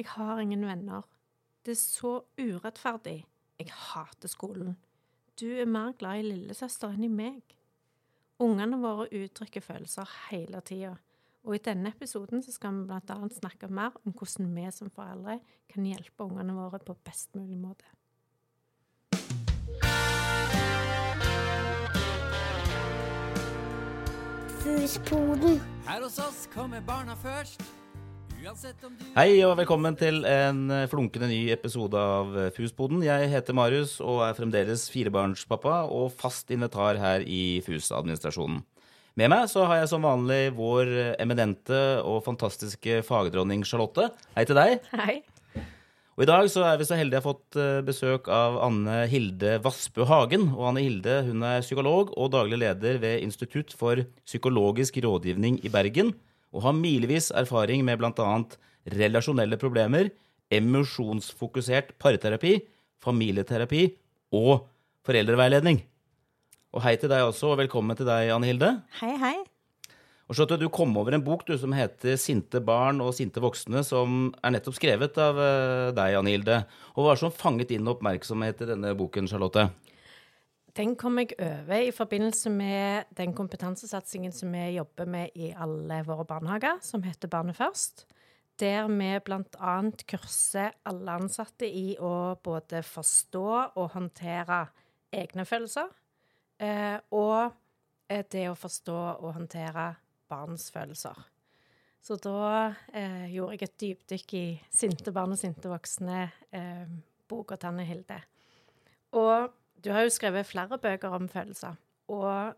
Jeg har ingen venner. Det er så urettferdig. Jeg hater skolen. Du er mer glad i lillesøster enn i meg. Ungene våre uttrykker følelser hele tida. Og i denne episoden så skal vi bl.a. snakke mer om hvordan vi som foreldre kan hjelpe ungene våre på best mulig måte. Fuspoden. Her hos oss kommer barna først. Hei og velkommen til en eh, flunkende ny episode av eh, FUS-boden. Jeg heter Marius og er fremdeles firebarnspappa og fast invitar her i FUS-administrasjonen. Med meg så har jeg som vanlig vår eh, eminente og fantastiske fagdronning Charlotte. Hei til deg. Hei. Og i dag så er vi så heldige å ha fått besøk av Anne Hilde Vassbø Hagen. Og Anne Hilde hun er psykolog og daglig leder ved Institutt for psykologisk rådgivning i Bergen. Og har milevis erfaring med bl.a. relasjonelle problemer, emosjonsfokusert parterapi, familieterapi og foreldreveiledning. Og hei til deg også, og velkommen til deg, Anne Hilde. Hei, hei. Og så at Du kom over en bok du, som heter 'Sinte barn og sinte voksne', som er nettopp skrevet av eh, deg, Anne Hilde. Og Hva som fanget din oppmerksomhet i denne boken, Charlotte? Den kom jeg over i forbindelse med den kompetansesatsingen som vi jobber med i alle våre barnehager, som heter Barnet først. Der vi bl.a. kurser alle ansatte i å både forstå og håndtere egne følelser, eh, og eh, det å forstå og håndtere barns følelser. Så da eh, gjorde jeg et dypdykk i Sinte barn og sinte voksne, eh, boka til Hilde. Og du har jo skrevet flere bøker om følelser, og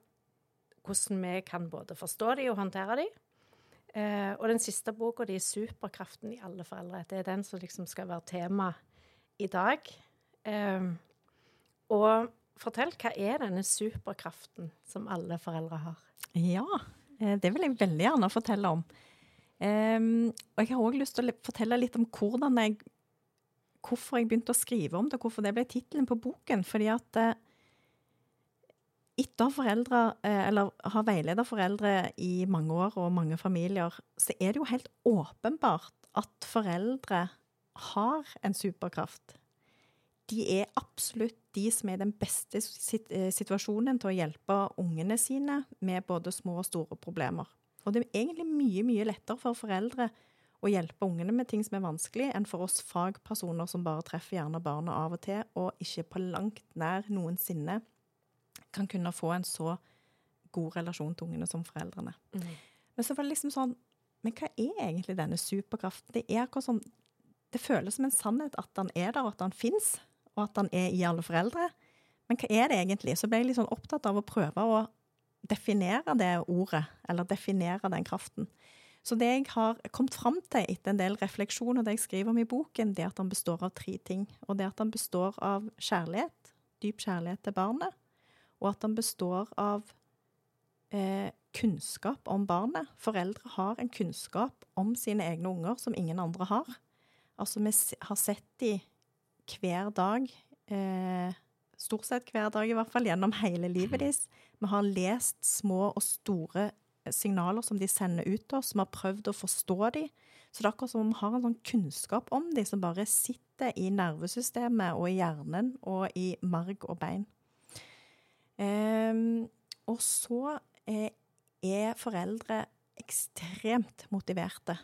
hvordan vi kan både forstå dem og håndtere dem. Eh, og den siste boka di, 'Superkraften i alle foreldre', det er den som liksom skal være tema i dag. Eh, og fortell, hva er denne superkraften som alle foreldre har? Ja, eh, det vil jeg veldig gjerne fortelle om. Og jeg har òg lyst til å fortelle litt om hvordan jeg, hvorfor jeg begynte å skrive om det, hvorfor det ble tittelen på boken. Fordi at eh, etter foreldre, eh, eller har veileda foreldre i mange år og mange familier, så er det jo helt åpenbart at foreldre har en superkraft. De er absolutt de som er i den beste eh, situasjonen til å hjelpe ungene sine med både små og store problemer. Og det er egentlig mye, mye lettere for foreldre å hjelpe ungene med ting som er vanskelig, enn for oss fagpersoner som bare treffer gjerne barna av og til, og ikke på langt nær noensinne kan kunne få en så god relasjon til ungene som foreldrene. Men så var det liksom sånn Men hva er egentlig denne superkraften? Det er akkurat som Det føles som en sannhet at han er der, og at han fins, og at han er i alle foreldre. Men hva er det egentlig? Så ble jeg litt sånn opptatt av å prøve å definere det ordet, eller definere den kraften. Så det jeg har kommet fram til etter en del refleksjon, og det jeg skriver om i boken, det er at han består av tre ting. Og det er at han består av kjærlighet, dyp kjærlighet til barnet, og at han består av eh, kunnskap om barnet. Foreldre har en kunnskap om sine egne unger som ingen andre har. Altså, vi har sett de hver dag, eh, stort sett hver dag i hvert fall, gjennom hele livet deres. Vi har lest små og store signaler som de sender ut til oss, vi har prøvd å forstå de. Så det er akkurat som om vi har en sånn kunnskap om de som bare sitter i nervesystemet og i hjernen og i marg og bein. Ehm, og så er, er foreldre ekstremt motiverte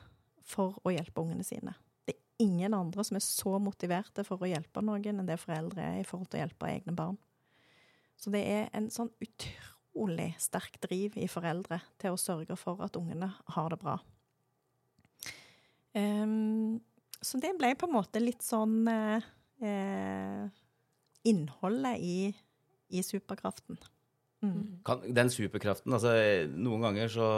for å hjelpe ungene sine. Det er ingen andre som er så motiverte for å hjelpe noen enn det foreldre er i forhold til å hjelpe egne barn. Så det er en sånn utrolig sterk driv i foreldre til å sørge for at ungene har det bra. Ehm, så det ble på en måte litt sånn eh, eh, innholdet i, i superkraften. Mm. Kan, den superkraften altså Noen ganger så,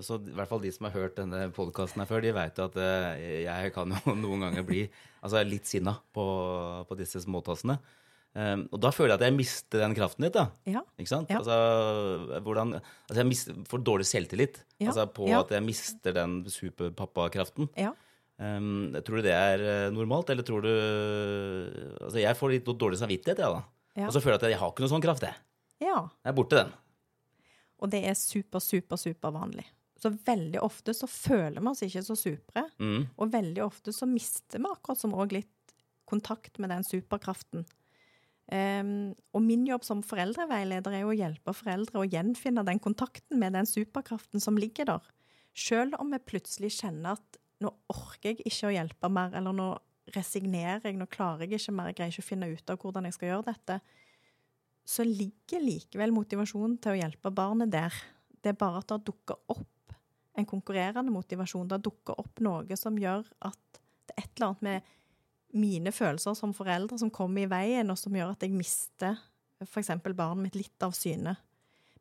så I hvert fall de som har hørt denne podkasten her før, de vet jo at eh, jeg kan jo noen ganger bli altså, litt sinna på, på disse småtassene. Um, og da føler jeg at jeg mister den kraften litt, da. Ja. Ikke sant? Ja. Altså, hvordan, altså jeg mister, får dårlig selvtillit Ja, altså på at jeg mister den superpappakraften. Ja. Um, tror du det er eh, normalt, eller tror du Altså, jeg får litt dårlig samvittighet, jeg, da. Ja. Og så føler jeg at jeg har ikke noe sånn kraft, jeg. ja. Jeg er borte, den. Og det er super, super, super vanlig. Så veldig ofte så føler vi oss ikke så supre, Mm. og veldig ofte så mister vi akkurat som òg litt kontakt med den superkraften. Em, og min jobb som foreldreveileder er jo å hjelpe foreldre å gjenfinne den kontakten med den superkraften som ligger der. Selv om vi plutselig kjenner at nå orker jeg ikke å hjelpe mer, eller nå resignerer jeg, nå klarer jeg ikke mer, jeg greier ikke å finne ut av hvordan jeg skal gjøre dette, så ligger likevel motivasjonen til å hjelpe barnet der. Det er bare at det dukker opp en konkurrerende motivasjon. Det dukker opp noe som gjør at det er et eller annet med mine følelser som foreldre som kommer i veien, og som gjør at jeg mister f.eks. barnet mitt litt av syne.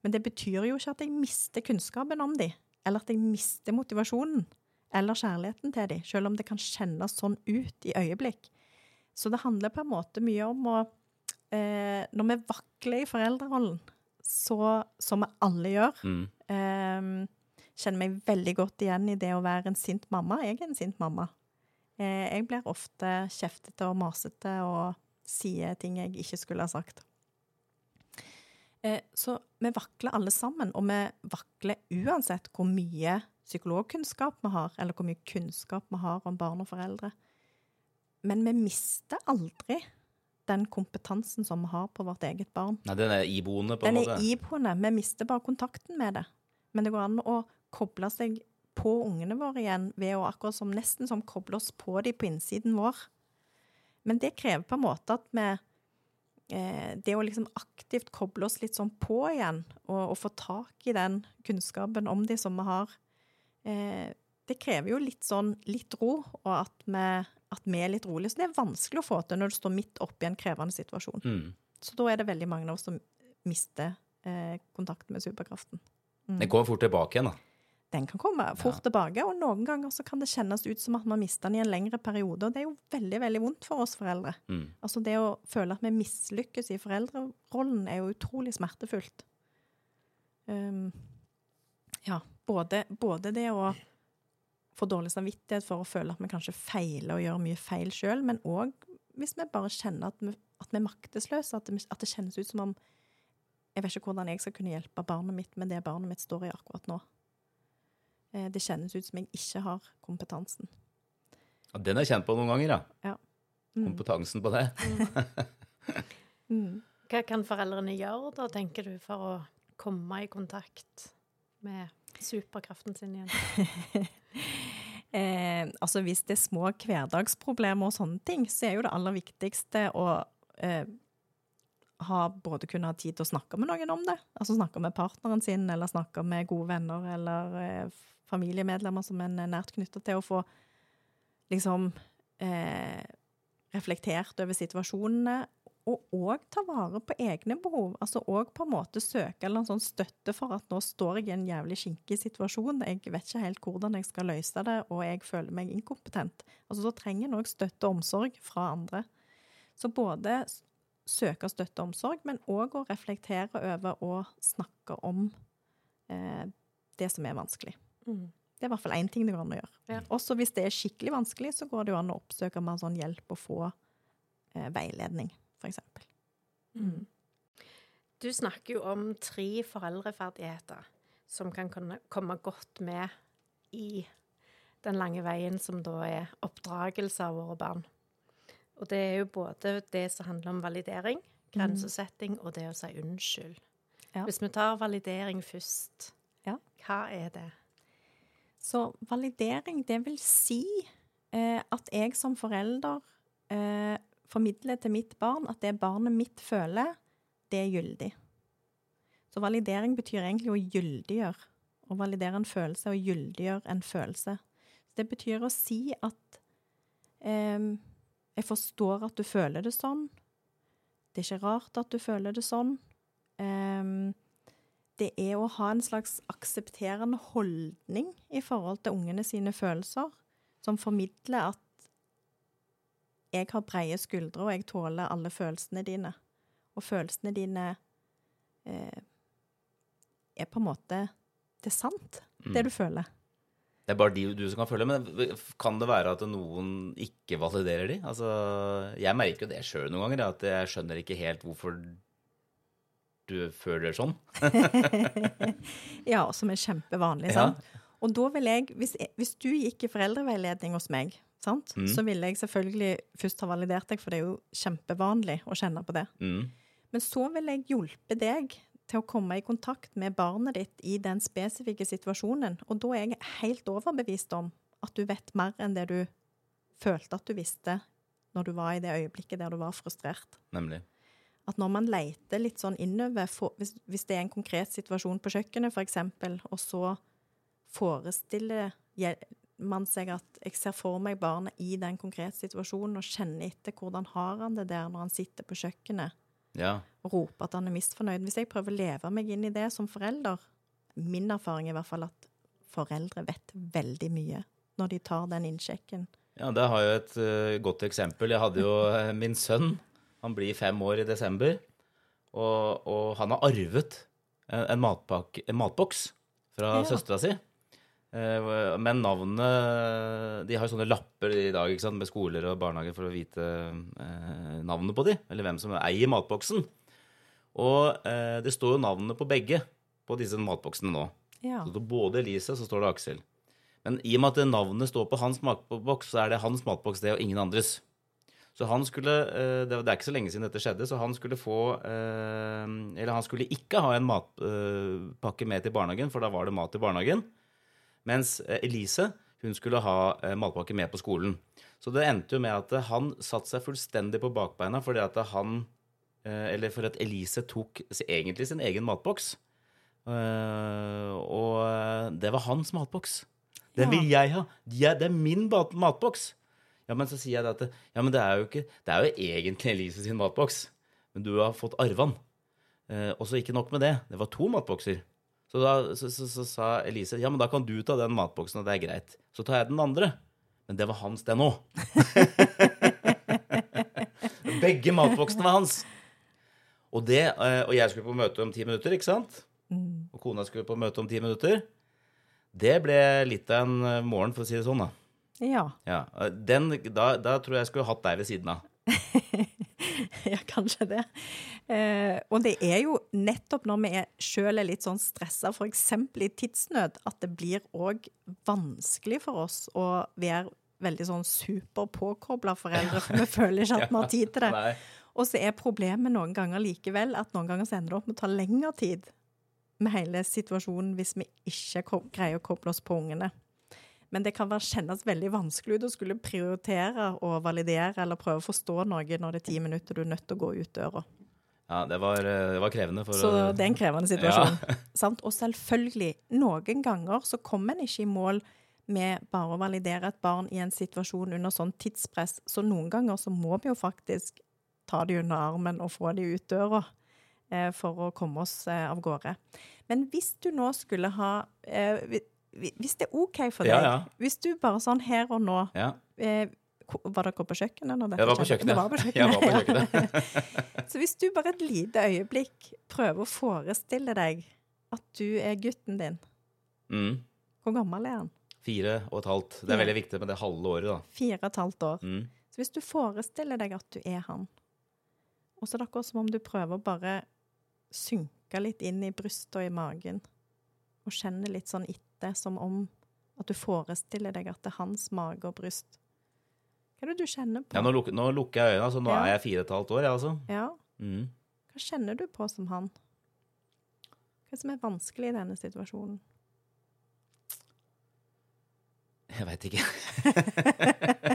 Men det betyr jo ikke at jeg mister kunnskapen om dem, eller at jeg mister motivasjonen eller kjærligheten til dem, selv om det kan kjennes sånn ut i øyeblikk. Så det handler på en måte mye om å eh, Når vi vakler i foreldrerollen, så, som vi alle gjør Mm. eh, Kjenner meg veldig godt igjen i det å være en sint mamma. Jeg er en sint mamma. Eh, jeg blir ofte kjeftete og masete og sier ting jeg ikke skulle ha sagt. Eh, så vi vakler alle sammen, og vi vakler uansett hvor mye psykologkunnskap vi har, eller hvor mye kunnskap vi har om barn og foreldre. Men vi mister aldri den kompetansen som vi har på vårt eget barn. Nei, den er iboende, på en måte? Den er iboende. Vi mister bare kontakten med det. Men det går an å koble seg på ungene våre igjen ved å akkurat som nesten som koble oss på dem på innsiden vår. Men det krever på en måte at vi eh, Det å liksom aktivt koble oss litt sånn på igjen, og, og få tak i den kunnskapen om de som vi har, eh, det krever jo litt sånn litt ro, og at vi, at vi er litt rolige. Så det er vanskelig å få til når du står midt oppi en krevende situasjon. Mm. Så da er det veldig mange av oss som mister eh, kontakten med superkraften. Det går fort tilbake igjen, da. Den kan komme fort tilbake, og noen ganger så kan det kjennes ut som at man mister den i en lengre periode, og det er jo veldig, veldig vondt for oss foreldre. Mm. Altså det å føle at vi mislykkes i foreldrerollen er jo utrolig smertefullt. Um, ja, både, både det å få dårlig samvittighet for å føle at vi kanskje feiler og gjør mye feil sjøl, men òg hvis vi bare kjenner at vi, at vi er maktesløse, at det, at det kjennes ut som om jeg vet ikke hvordan jeg skal kunne hjelpe barnet mitt med det barnet mitt står i akkurat nå. Eh, Det kjennes ut som jeg ikke har kompetansen. Ja, den er jeg kjent på noen ganger, ja. Mm. Kompetansen på det. Mm. Hva kan foreldrene gjøre, da, tenker du, for å komme i kontakt med superkraften sin igjen? Eh, altså hvis det er små hverdagsproblemer og sånne ting, så er jo det aller viktigste å eh, ha både kunne ha tid til å snakke med noen om det. Altså snakke med partneren sin, eller snakke med gode venner eller eh, familiemedlemmer som en er nært knytta til, å få liksom eh, reflektert over situasjonene. Og òg ta vare på egne behov. Altså òg på en måte søke eller en sånn støtte for at nå står jeg i en jævlig skinkig situasjon. Jeg vet ikke helt hvordan jeg skal løse det, og jeg føler meg inkompetent. Altså Da trenger en òg støtte og omsorg fra andre. Så både søke støtte og omsorg, men òg å reflektere over og snakke om eh, det som er vanskelig. Mm. Det er i hvert fall én ting det går an å gjøre. Ja. Også hvis det er skikkelig vanskelig, så går det jo an å oppsøke mer sånn hjelp og få eh, veiledning, eksempel. Mm. Du snakker jo om tre foreldreferdigheter som kan komme godt med i den lange veien som da er oppdragelse av våre barn. Og det er jo både det som handler om validering, grensesetting og det å si unnskyld. Ja. Hvis vi tar validering først, Ja. hva er det? Så validering, det vil si eh, at jeg som forelder eh, formidler til mitt barn at det barnet mitt føler, det er gyldig. Så validering betyr egentlig å gyldiggjøre. Å validere en følelse og gyldiggjøre en følelse. Så det betyr å si at eh, jeg forstår at du føler det sånn. Det er ikke rart at du føler det sånn. Det er å ha en slags aksepterende holdning i forhold til ungene sine følelser, som formidler at jeg har breie skuldre, og jeg tåler alle følelsene dine. Og følelsene dine eh, er på en måte Det er sant, det du føler. Det er bare de du som kan følge, men kan det være at noen ikke validerer de? Altså, jeg merker jo det sjøl noen ganger, at jeg skjønner ikke helt hvorfor du føler sånn. Ja, som er kjempevanlig, Ja. Og da vil jeg, hvis, jeg, hvis du gikk i foreldreveiledning hos meg, sant? Mm. så ville jeg selvfølgelig først ha validert deg, for det er jo kjempevanlig å kjenne på det. Mm. Men så vil jeg hjelpe deg til å komme i kontakt med barnet ditt i den spesifikke situasjonen. Og da er jeg helt overbevist om at du vet mer enn det du følte at du visste når du var i det øyeblikket der du var frustrert. Nemlig. At når man leter litt sånn innover, for, hvis, hvis det er en konkret situasjon på kjøkkenet f.eks., og så forestiller man seg at jeg ser for meg barnet i den konkrete situasjonen, og kjenner etter hvordan har han det der når han sitter på kjøkkenet Ja. Roper at han er misfornøyd. Hvis jeg prøver å leve meg inn i det som forelder, min erfaring er i hvert fall at foreldre vet veldig mye når de tar den innsjekken. Ja, det har jo et uh, godt eksempel. Jeg hadde jo eh, min sønn. Han blir fem år i desember. Og, og han har arvet en, en, matpak, en matboks fra Ja. søstera si. Eh, Men navnet De har jo sånne lapper i dag ikke sant, med skoler og barnehager for å vite navnet på de, eller hvem som eier matboksen. Og eh, det står jo navnene på begge på disse matboksene nå. Ja. Så det står både Elise, så står det Aksel. Men i og med at navnet står på hans matboks, så er det hans matboks, det, og ingen andres. Så han skulle eh, Det er ikke så lenge siden dette skjedde, så han skulle få eh, Eller han skulle ikke ha en matpakke med til barnehagen, for da var det mat i barnehagen. Mens eh, Elise hun skulle ha eh, matpakke med på skolen. Så det endte jo med at eh, han satte seg fullstendig på bakbeina fordi at han eh, Eller for at Elise tok egentlig sin egen matboks. Eh, og eh, det var hans matboks. Den vil jeg ha. Det er min matboks. Ja, men så sier jeg at Ja, men det er jo ikke Det er jo egentlig Elise sin matboks. Men du har fått arva den. Eh, og så ikke nok med det. Det var to matbokser. Så da så, så, så sa Elise ja, men da kan du ta den matboksen, og det er greit. Så tar jeg den andre. Men det var hans, den òg. Begge matboksene var hans. Og, det, eh, og jeg skulle på møte om ti minutter, ikke sant? Og kona skulle på møte om ti minutter. Det ble litt av en eh, morgen, for å si det sånn, da. Ja. Ja, eh, den, da, da tror jeg jeg skulle hatt deg ved siden av. ja, kanskje det. Eh, og det er jo nettopp når vi er sjøl er litt sånn stressa, f.eks. i tidsnød, at det blir òg vanskelig for oss å være veldig sånn superpåkobla foreldre, for vi føler ikke at vi har tid til det. Nei. Og så er problemet noen ganger likevel at noen ganger så ender det opp med å ta lengre tid med hele situasjonen hvis vi ikke greier å koble oss på ungene. Men det kan være, kjennes veldig vanskelig ut å skulle prioritere og validere eller prøve å forstå noe når det er ti minutter du er nødt til å gå ut døra. Ja, det var, eh, det var krevende. For Så å- det er en krevende situasjon. Sant? Og selvfølgelig, noen ganger så kommer en ikke i mål med bare å validere et barn i en situasjon under sånn tidspress. Så noen ganger så må vi jo faktisk ta de under armen og få de ut døra eh, for å komme oss eh, av gårde. Men hvis du nå skulle ha eh, hvi- hvi- Hvis det er OK for deg, Ja, ja. hvis du bare sånn her og nå Ja, eh, Var dere på kjøkkenet? Dette jeg var på kjøkkenet. Var på kjøkkenet. Var på ja. kjøkkenet. Så hvis du bare et lite øyeblikk prøver å forestille deg at du er gutten din Mm. Hvor gammel er han? Fire og et halvt. Det er veldig viktig med det halve året, da. Fire og et halvt år. Mm. Så hvis du forestiller deg at du er han, og så er det akkurat som om du prøver å bare synke litt inn i brystet og i magen, og kjenne litt sånn etter, som om at du forestiller deg at det er hans mage og bryst. Hva er det du kjenner på? Ja, nå, luk, nå lukker jeg øynene, så nå Ja. er jeg fire og et halvt år, jeg, altså. Ja, Mm. hva kjenner du på som han? Hva er det som er vanskelig i denne situasjonen? Jeg veit ikke.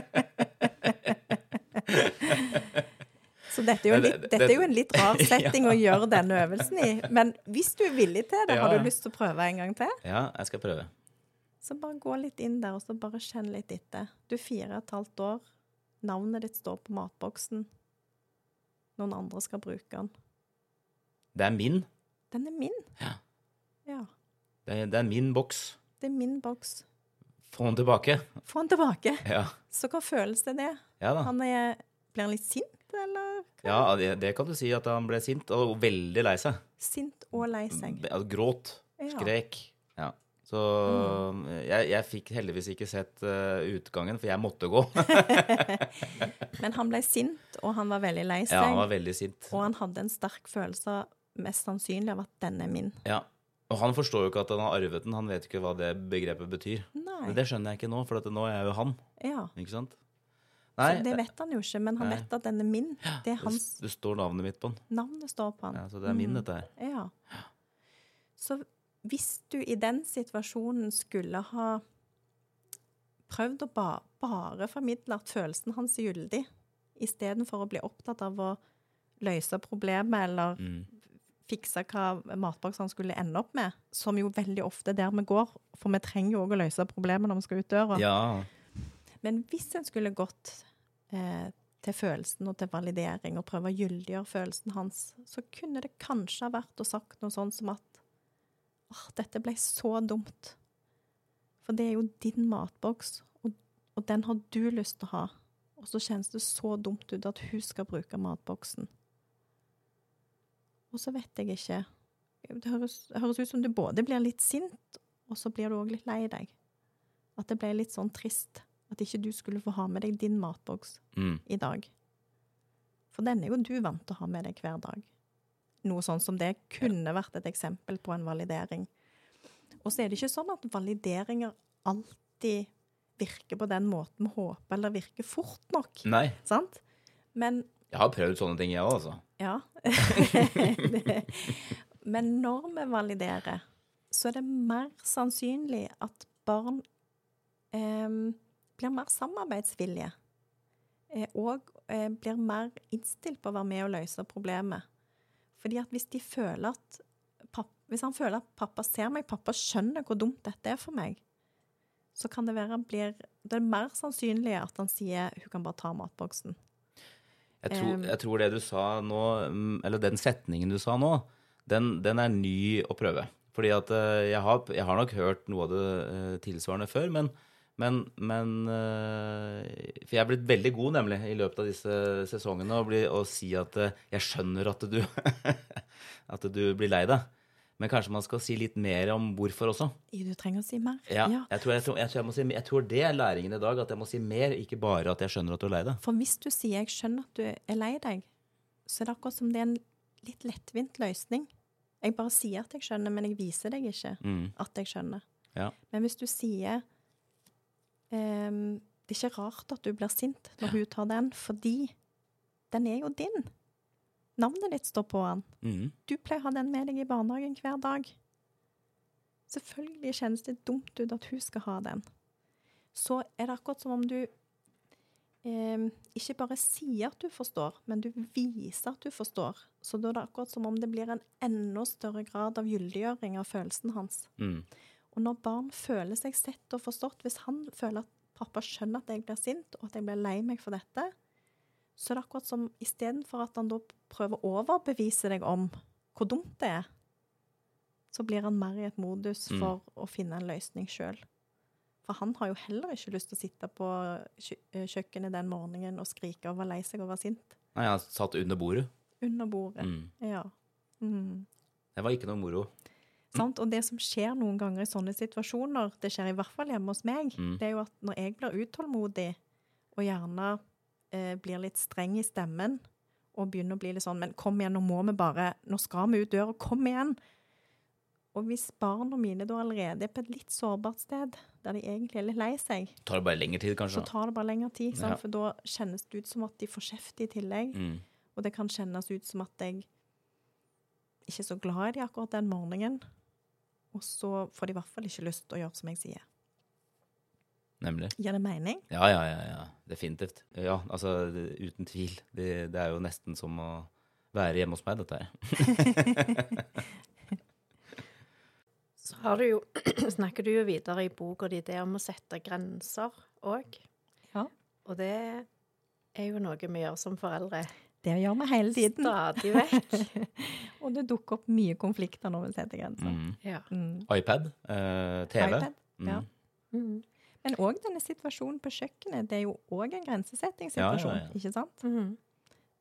Så dette er, jo litt, dette er jo en litt rar setting å gjøre denne øvelsen i. Men hvis du er villig til det, har du lyst til å prøve en gang til? Ja, jeg skal prøve. Så bare gå litt inn der, og så bare kjenn litt etter. Du er fire og et halvt år. Navnet ditt står på matboksen. Noen andre skal bruke den. Det er min. Den er min. Ja. Ja. Det er, det er min boks. Det er min boks. Få den tilbake. Få den tilbake. Ja, Så hva føles det det? ja da. Han er, blir han litt sint, eller? Ja, det, det kan du si at han ble sint, og veldig lei seg. Sint og lei seg. Altså, Gråt. Skrek. Ja. Så jeg, jeg fikk heldigvis ikke sett uh, utgangen, for jeg måtte gå. Men han ble sint, og han var veldig lei seg. Ja, han var veldig sint. Og han hadde en sterk følelse, mest sannsynlig, av at den er min. Ja. Og han forstår jo ikke at han har arvet den. Han vet ikke hva det begrepet betyr. Nei. Det skjønner jeg ikke nå, for nå er jeg jo han. Ja. Ikke sant? Så det vet han jo ikke, men han Nei. vet at den er min. Det er hans det står navnet mitt på den. navnet står på han. Ja, så det er min, dette her. Ja. Så hvis du i den situasjonen skulle ha prøvd å ba bare formidle at følelsen hans er gyldig, istedenfor å bli opptatt av å løse problemet eller Mm. fikse hva matboksene skulle ende opp med, som jo veldig ofte er der vi går, for vi trenger jo òg å løse problemet når vi skal ut døra. Ja. Men hvis en skulle gått eh, til følelsen og til validering og prøve å gyldiggjøre følelsen hans, så kunne det kanskje ha vært å sagt noe sånn som at åh, dette ble så dumt. For det er jo din matboks, og, og den har du lyst til å ha. Og så kjennes det så dumt ut at hun skal bruke matboksen. Og så vet jeg ikke Det høres, høres ut som du både blir litt sint, og så blir du òg litt lei deg. At det ble litt sånn trist. At ikke du skulle få ha med deg din matboks Mm. i dag. For den er jo du vant til å ha med deg hver dag. Noe sånn som det kunne vært et eksempel på en validering. Og så er det ikke sånn at valideringer alltid virker på den måten vi håper, eller virker fort nok. Nei. Sant? Men Jeg har prøvd sånne ting, jeg òg, altså. ja. Men når vi validerer, så er det mer sannsynlig at barn em, blir mer samarbeidsvillige. Eh, og eh, blir mer innstilt på å være med og løse problemet. Fordi at hvis de føler at pappa, Hvis han føler at pappa ser meg, pappa skjønner hvor dumt dette er for meg, så kan det være han blir Det er mer sannsynlig at han sier 'hun kan bare ta matboksen'. Jeg tror, jeg tror det du sa nå, mm, eller den setningen du sa nå, den, den er ny å prøve. Fordi at eh, jeg har, jeg har nok hørt noe av det tilsvarende før, men, men, men eh, For jeg er blitt veldig god, nemlig, i løpet av disse sesongene, å, bli, å si at eh, jeg skjønner at du, at du blir lei deg. Men kanskje man skal si litt mer om hvorfor også. Du trenger å si mer. Ja, Jeg, tror, jeg, tror, jeg, tror si, jeg tror det er læringen i dag, at jeg må si mer, ikke bare at jeg skjønner at du er lei deg. For hvis du sier 'jeg skjønner at du er lei deg', så er det akkurat som det er en litt lettvint løsning. Jeg bare sier at jeg skjønner, men jeg viser deg ikke Mm. at jeg skjønner. Ja. Men hvis du sier ehm, 'det er ikke rart at du blir sint når hun tar den', fordi den er jo din. Navnet ditt står på den. Mm. Du pleier å ha den med deg i barnehagen hver dag. Selvfølgelig kjennes det dumt ut at hun skal ha den. Så er det akkurat som om du eh, ikke bare sier at du forstår, men du viser at du forstår. Så da er det akkurat som om det blir en enda større grad av gyldiggjøring av følelsen hans. Mm. Og når barn føler seg sett og forstått, hvis han føler at pappa skjønner at jeg blir sint, og at jeg blir lei meg for dette, så er det akkurat som istedenfor at han da prøver å overbevise deg om hvor dumt det er, så blir han mer i et modus Mm. for å finne en løsning sjøl. For han har jo heller ikke lyst til å sitte på eh, kjøkkenet den morgenen og skrike og være lei seg og være sint. Nei, han satt under bordet. Under bordet. Mm. Ja. Mm. Det var ikke noe moro. Sant? Og det som skjer noen ganger i sånne situasjoner, det skjer i hvert fall hjemme hos meg, Mm. det er jo at når jeg blir utålmodig og gjerne eh, blir litt streng i stemmen og begynner å bli litt sånn Men kom igjen, nå må vi bare Nå skal vi ut døra, kom igjen! Og hvis barna mine da allerede er på et litt sårbart sted, der de egentlig er litt lei seg, Tar det bare lengre tid, kanskje? så tar det bare lengre tid. Ja. For da kjennes det ut som at de får kjeft i tillegg. Mm. Og det kan kjennes ut som at jeg ikke er så glad i de akkurat den morgenen. Og så får de i hvert fall ikke lyst til å gjøre som jeg sier. Nemlig. Gir det mening? Ja, ja, ja, ja. Definitivt. Ja, altså, uten tvil. Det, det er jo nesten som å være hjemme hos meg, dette her. Så har du jo, snakker du jo videre i boka di det om å sette grenser òg. Ja. Og det er jo noe vi gjør som foreldre Det gjør vi hele tiden. stadig vekk. Og det dukker opp mye konflikter når vi setter grenser. Mm. Ja. Mm. iPad, eh, TV. iPad, ja. Mm. Men òg denne situasjonen på kjøkkenet. Det er jo òg en grensesettingssituasjon, Ja, ja, ja. ikke sant? Mhm.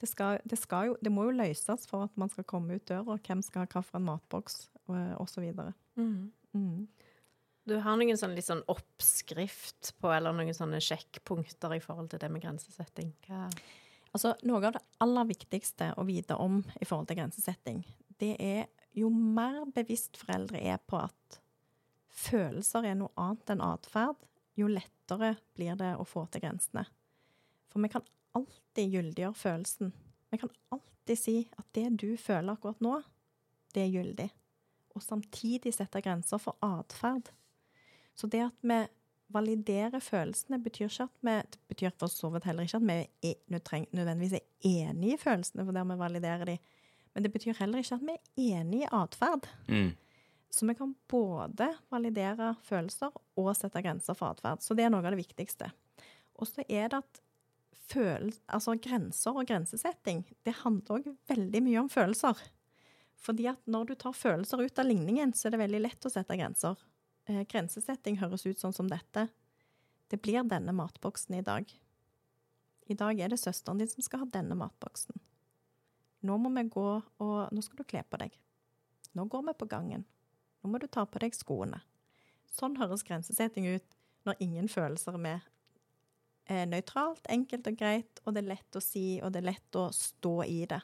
Det, skal, det, skal jo, det må jo løses for at man skal komme ut døra, hvem skal ha hvilken matboks, og osv. Mhm. Mm. Du har noen sånn litt sånn oppskrift på, eller noen sånne sjekkpunkter i forhold til det med grensesetting? Hva? Altså, noe av det aller viktigste å vite om i forhold til grensesetting, det er jo mer bevisst foreldre er på at følelser er noe annet enn atferd, jo lettere blir det å få til grensene. For vi kan alltid gyldiggjøre følelsen. Vi kan alltid si at det du føler akkurat nå, det er gyldig. Og samtidig sette grenser for atferd. Så det at vi validerer følelsene, betyr ikke at vi Det betyr for så vidt heller ikke at vi er, nødvendigvis er enig i følelsene for der vi validerer de. Men det betyr heller ikke at vi er enig i atferd. Mm. Så vi kan både validere følelser og sette grenser for atferd. Så det er noe av det viktigste. Og så er det at følelser, altså grenser og grensesetting, det handler òg veldig mye om følelser. Fordi at når du tar følelser ut av ligningen, så er det veldig lett å sette grenser. Eh, grensesetting høres ut sånn som dette. Det blir denne matboksen i dag. I dag er det søsteren din som skal ha denne matboksen. Nå må vi gå og Nå skal du kle på deg. Nå går vi på gangen. Nå må du ta på deg skoene. Sånn høres grensesetting ut når ingen følelser er med. Er nøytralt, enkelt og greit, og det er lett å si, og det er lett å stå i det.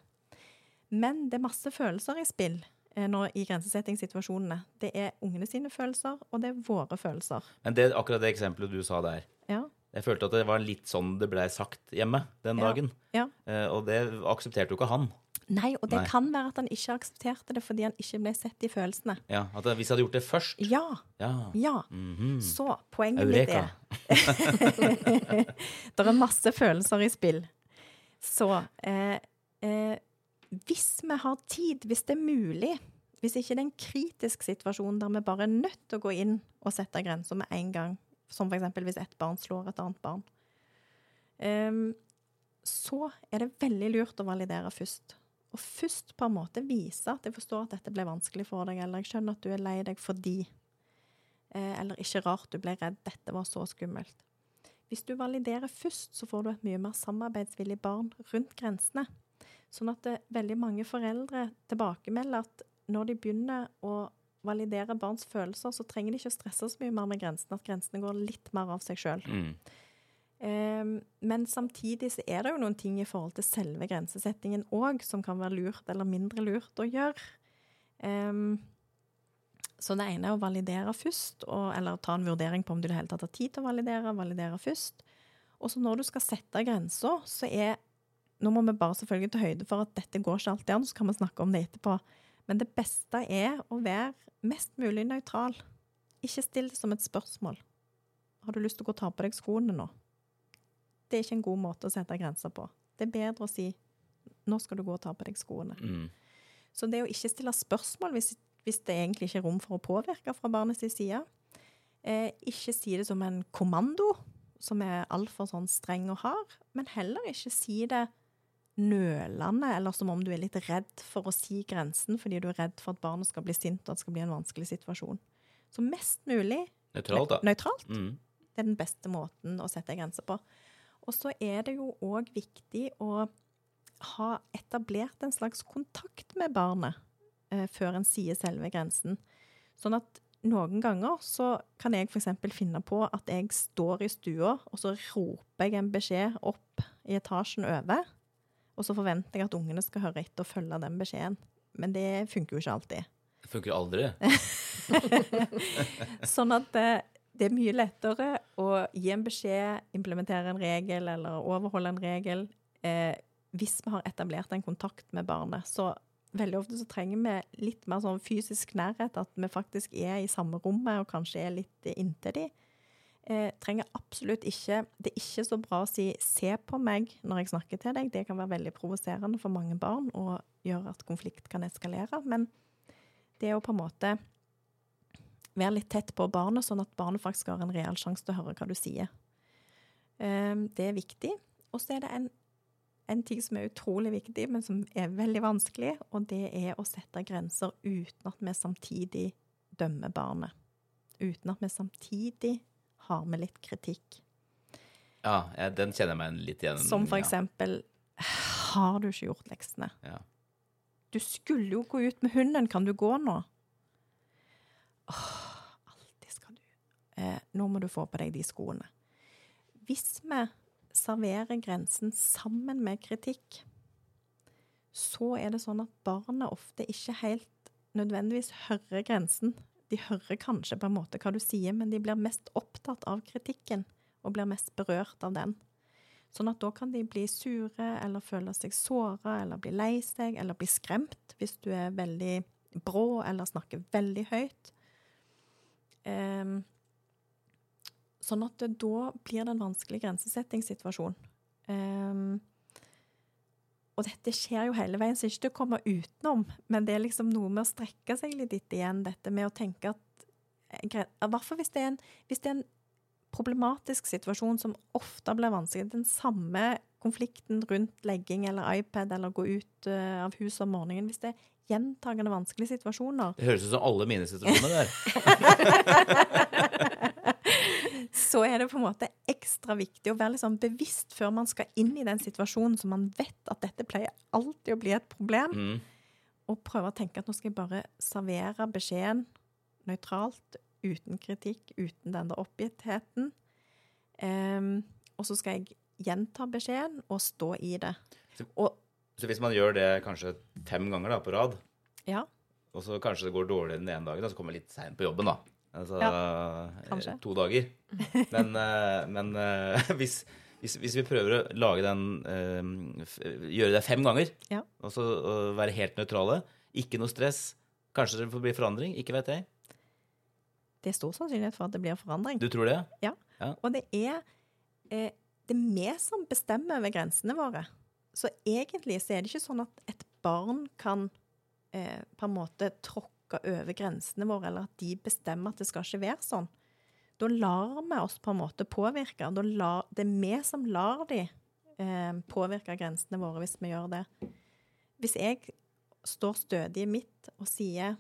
Men det er masse følelser i spill eh, når, i grensesettingssituasjonene. Det er ungene sine følelser, og det er våre følelser. Men det, akkurat det eksempelet du sa der, Ja. jeg følte at det var litt sånn det blei sagt hjemme den dagen. ja. Eh, og det aksepterte jo ikke han. Nei, og det Nei. kan være at han ikke aksepterte det fordi han ikke ble sett i følelsene. Ja, at Hvis jeg hadde gjort det først Ja, Ja. ja. Mhm. Så poenget mitt Eureka. er Det er masse følelser i spill. Så eh, eh, hvis vi har tid, hvis det er mulig, hvis ikke det er en kritisk situasjon der vi bare er nødt til å gå inn og sette grenser med en gang, som f.eks. hvis ett barn slår et annet barn, ehm, så er det veldig lurt å validere først. Og først på en måte vise at jeg forstår at dette ble vanskelig for deg, eller jeg skjønner at du er lei deg fordi Eh, eller ikke rart du ble redd, dette var så skummelt. Hvis du validerer først, så får du et mye mer samarbeidsvillig barn rundt grensene. Sånn at det, veldig mange foreldre tilbakemelder at når de begynner å validere barns følelser, så trenger de ikke å stresse så mye mer med grensene, at grensene går litt mer av seg sjøl. Mm. men samtidig så er det jo noen ting i forhold til selve grensesettingen òg som kan være lurt eller mindre lurt å gjøre. Um, så det ene er å validere først, og, eller ta en vurdering på om du i det hele tatt har tid til å validere. Validere først. Og så når du skal sette grenser, så er Nå må vi bare selvfølgelig ta høyde for at dette går ikke alltid an, så kan vi snakke om det etterpå. Men det beste er å være mest mulig nøytral. Ikke still det som et spørsmål. Har du lyst til å gå og ta på deg skoene nå? Det er ikke en god måte å sette grenser på. Det er bedre å si nå skal du gå og ta på deg skoene. Mm. Så det å ikke stille spørsmål hvis, hvis det egentlig ikke er rom for å påvirke fra barnets side, eh, ikke si det som en kommando, som er altfor sånn streng og hard, men heller ikke si det nølende, eller som om du er litt redd for å si grensen, fordi du er redd for at barnet skal bli sint, og at det skal bli en vanskelig situasjon. Så mest mulig Nøytralt, da. nøytralt. Mm. Det er den beste måten å sette grenser på. Og så er det jo òg viktig å ha etablert en slags kontakt med barnet eh, før en sier selve grensen. Sånn at noen ganger så kan jeg f.eks. finne på at jeg står i stua, og så roper jeg en beskjed opp i etasjen over. Og så forventer jeg at ungene skal høre etter og følge den beskjeden. Men det funker jo ikke alltid. Det funker aldri. Sånn at det, det er mye lettere å gi en beskjed, implementere en regel eller overholde en regel eh, hvis vi har etablert en kontakt med barnet. Så veldig ofte så trenger vi litt mer sånn fysisk nærhet, at vi faktisk er i samme rommet og kanskje er litt eh, inntil de. Eh, trenger absolutt ikke Det er ikke så bra å si 'se på meg' når jeg snakker til deg. Det kan være veldig provoserende for mange barn og gjøre at konflikt kan eskalere. Men det å på en måte være litt tett på barnet, sånn at barnet faktisk har en reell sjanse til å høre hva du sier. Um, det er viktig. Og så er det en, en ting som er utrolig viktig, men som er veldig vanskelig, og det er å sette grenser uten at vi samtidig dømmer barnet. Uten at vi samtidig har med litt kritikk. Ja, den kjenner jeg meg litt igjen Som for eksempel Har du ikke gjort leksene? Ja. Du skulle jo gå ut med hunden, kan du gå nå? Åh, alltid skal du. Eh, nå må du få på deg de skoene. Hvis vi serverer grensen sammen med kritikk, så er det sånn at barnet ofte ikke helt nødvendigvis hører grensen. De hører kanskje på en måte hva du sier, men de blir mest opptatt av kritikken og blir mest berørt av den. Sånn at da kan de bli sure eller føle seg såra eller bli lei seg eller bli skremt hvis du er veldig brå eller snakker veldig høyt. Em, sånn at da blir det en vanskelig grensesettingssituasjon. Og dette skjer jo hele veien, så det er ikke til å komme utenom. Men det er liksom noe med å strekke seg litt igjen, dette med å tenke at eh, I hvert fall hvis det er en, hvis det er en problematisk situasjon som ofte blir vanskelig. Den samme konflikten rundt legging eller iPad eller gå ut eh, av huset om morgenen. Hvis det er gjentagende vanskelige situasjoner, Det høres ut som alle mine situasjoner der. så er det på en måte ekstra viktig å være litt sånn bevisst før man skal inn i den situasjonen, som man vet at dette pleier alltid å bli et problem. Mm. Og prøve å tenke at nå skal jeg bare servere beskjeden nøytralt, uten kritikk, uten den der oppgittheten. Um, og så skal jeg gjenta beskjeden og stå i det. Og Så hvis man gjør det kanskje fem ganger da, på rad, ja, og så kanskje det går dårligere den ene dagen, da, så kommer man litt seint på jobben, da. Altså, kanskje. eh, To dager. Men, eh, men eh, hvis, hvis, hvis vi prøver å lage den Gjøre det fem ganger, Ja. og så være helt nøytrale, ikke noe stress, kanskje det blir forandring, ikke vet jeg. det er stor sannsynlighet for at det blir forandring. Du tror det? Ja. Ja. Og det er, det er vi som bestemmer over grensene våre. Så egentlig så er det ikke sånn at et barn kan eh, på en måte tråkke over grensene våre, eller at de bestemmer at det skal ikke være sånn. Da lar vi oss på en måte påvirke. Lar, det er vi som lar de eh, påvirke grensene våre hvis vi gjør det. Hvis jeg står stødig i mitt og sier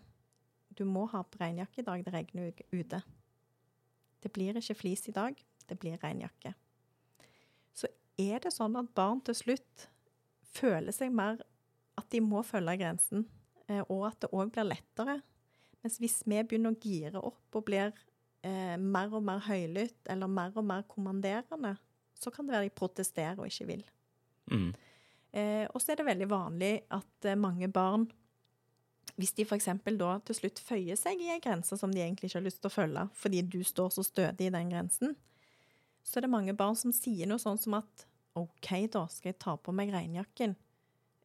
du må ha på regnjakke i dag, det regner ute. Det blir ikke flis i dag, det blir regnjakke. Så er det sånn at barn til slutt føler seg mer at de må følge grensen, og at det òg blir lettere. Mens hvis vi begynner å gire opp og blir eh, mer og mer høylytt eller mer og mer kommanderende, så kan det være de protesterer og ikke vil. Mm. Eh, og så er det veldig vanlig at eh, mange barn, hvis de f.eks. da til slutt føyer seg i en grense som de egentlig ikke har lyst til å følge, fordi du står så stødig i den grensen, så er det mange barn som sier noe sånn som at OK, da skal jeg ta på meg regnjakken, eh,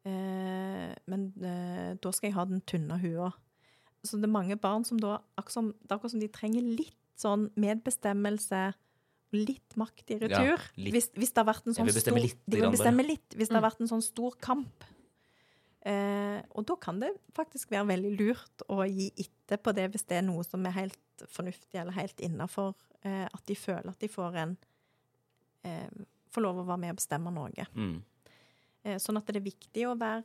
men eh, da skal jeg ha den tynne hua. Så det er mange barn som da, akkurat som, det er akkurat som de trenger litt sånn medbestemmelse litt makt i retur. litt. hvis, hvis det har vært en sånn stor, litt de bare. bestemme litt, hvis det har Mm. vært en sånn stor kamp. Eh, og da kan det faktisk være veldig lurt å gi etter på det hvis det er noe som er helt fornuftig eller helt innafor. Eh, at de føler at de får en eh, Får lov å være med og bestemme noe. Mm. Eh, sånn at det er viktig å være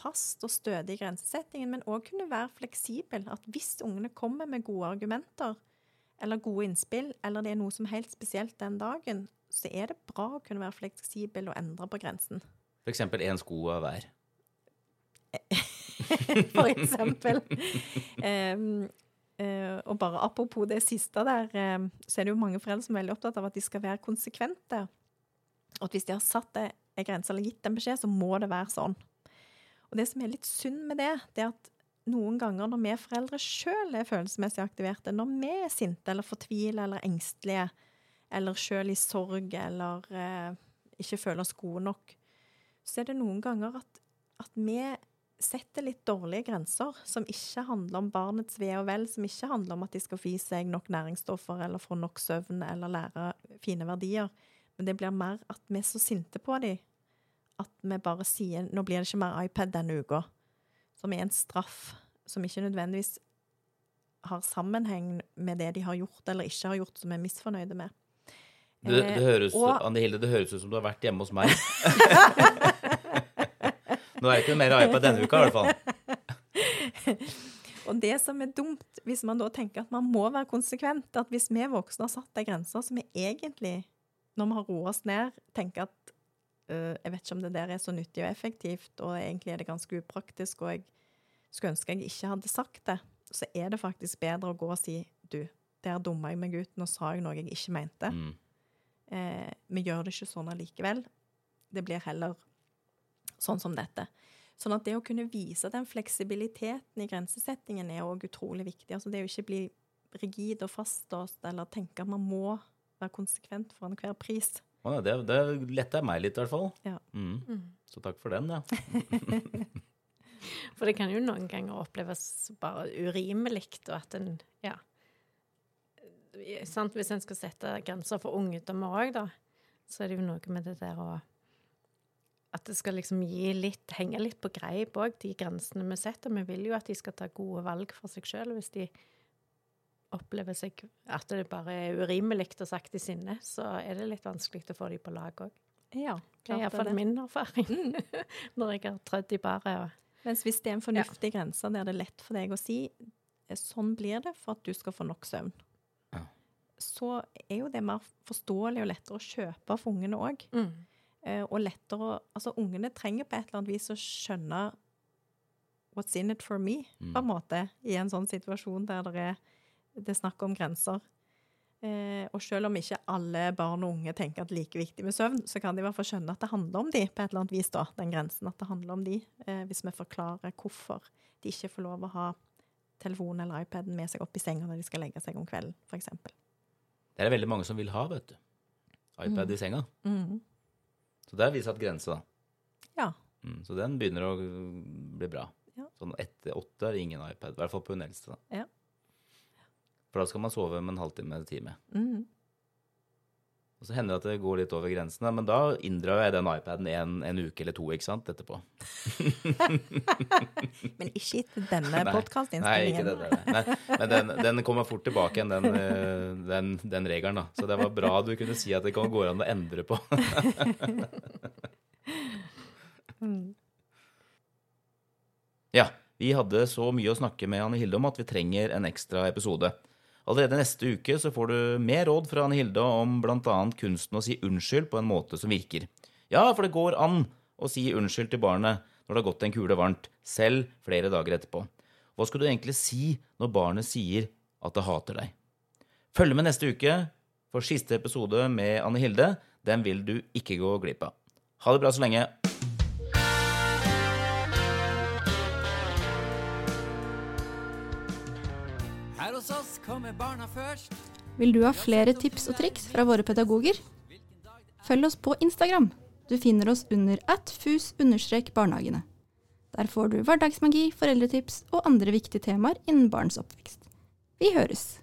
fast og stødig i grensesettingen, men òg kunne være fleksibel. At hvis ungene kommer med gode argumenter eller gode innspill, eller det er noe som er helt spesielt den dagen, så er det bra å kunne være fleksibel og endre på grensen. For eksempel én sko av hver. for eksempel. um, uh, og bare apropos det siste der, um, så er det jo mange foreldre som er veldig opptatt av at de skal være konsekvente. Og at hvis de har satt en grense eller gitt en beskjed, så må det være sånn. Og det som er litt synd med det, det er at noen ganger når vi foreldre sjøl er følelsesmessig aktiverte, når vi er sinte eller fortvile eller engstelige, eller sjøl i sorg eller eh, ikke føler oss gode nok, så er det noen ganger at, at vi setter litt dårlige grenser som ikke handler om barnets ve og vel, som ikke handler om at de skal få i seg nok næringsstoffer eller få nok søvn eller lære fine verdier. Men det blir mer at vi er så sinte på dem at vi bare sier nå blir det ikke mer iPad denne uka. Som er en straff som ikke nødvendigvis har sammenheng med det de har gjort eller ikke har gjort, som vi er misfornøyde med. Det, det, Eh, høres, og- Anne Hilde, det høres ut som du har vært hjemme hos meg. Nå er det ikke mer iPad denne uka, i hvert fall. Og det som er dumt, hvis man da tenker at man må være konsekvent, at hvis vi voksne har satt ei grense som vi egentlig, når vi har roet oss ned, tenker at uh, jeg vet ikke om det der er så nyttig og effektivt, og egentlig er det ganske upraktisk, og jeg skulle ønske jeg ikke hadde sagt det, så er det faktisk bedre å gå og si du, der dumma jeg meg ut, nå sa jeg noe jeg ikke mente. Mm. Eh, vi gjør det ikke sånn allikevel. Det blir heller sånn som dette. Sånn at det å kunne vise den fleksibiliteten i grensesettingen er òg utrolig viktig. Altså det å ikke bli rigid og fastlåst, eller tenke at man må være konsekvent for enhver pris. Å, det, det letta meg litt, i hvert fall. Ja. Mm. Så takk for den, ja. For det kan jo noen ganger oppleves bare urimelig, og at en Ja. Sant? Hvis en skal sette grenser for ungdommer òg, da, så er det jo noe med det der å At det skal liksom gi litt, henge litt på greip òg, de grensene vi setter. Vi vil jo at de skal ta gode valg for seg sjøl. Hvis de opplever seg at det bare er urimelig og sagt i sinne, så er det litt vanskelig å få de på lag òg. Ja, Det er iallfall min erfaring når jeg har trødd i baret. og Mens hvis det er en fornuftig grense der det er lett for deg å si sånn blir det for at du skal få nok søvn, Ja. så er jo det mer forståelig og lettere å kjøpe for ungene òg. Mm. Og lettere å Altså, ungene trenger på et eller annet vis å skjønne what's in it for me, på en måte, i en sånn situasjon der det er, det er snakk om grenser. Eh, og selv om ikke alle barn og unge tenker at det er like viktig med søvn, så kan de i hvert fall skjønne at det handler om de, på et eller annet vis, da, den grensen. At det handler om de, eh, hvis vi forklarer hvorfor de ikke får lov å ha telefonen eller iPaden med seg opp i senga når de skal legge seg om kvelden, f.eks. Det er det veldig mange som vil ha, vet du. iPad i senga. Mm. Så der er vi satt grense, da. Ja. Mm, så den begynner å bli bra. Ja. Sånn etter åtte er det ingen iPad. I hvert fall på hun eldste. da. Ja. For da skal man sove med en halvtime eller time. Mm. Og så hender det at det går litt over grensene, men da inndrar jeg den iPaden en, en uke eller to ikke sant, etterpå. Men ikke etter denne Nei. Nei, ikke det. Nei, men den, den kommer fort tilbake igjen, den, eh, den, den regelen. da. Så det var bra du kunne si at det kan gå an å endre på. Ja, vi hadde så mye å snakke med Anne Hilde om at vi trenger en ekstra episode. Allerede neste uke så får du mer råd fra Anne Hilde om bl.a. kunsten å si unnskyld på en måte som virker. Ja, for det går an å si unnskyld til barnet når det har gått en kule varmt, selv flere dager etterpå. Hva skal du egentlig si når barnet sier at det hater deg? Følg med neste uke for siste episode med Anne Hilde. Den vil du ikke gå glipp av. Ha det bra så lenge. Vil du ha flere tips og triks fra våre pedagoger? Følg oss på Instagram. Du finner oss under at fus-barnehagene. Der får du hverdagsmagi, foreldretips og andre viktige temaer innen barns oppvekst. Vi høres!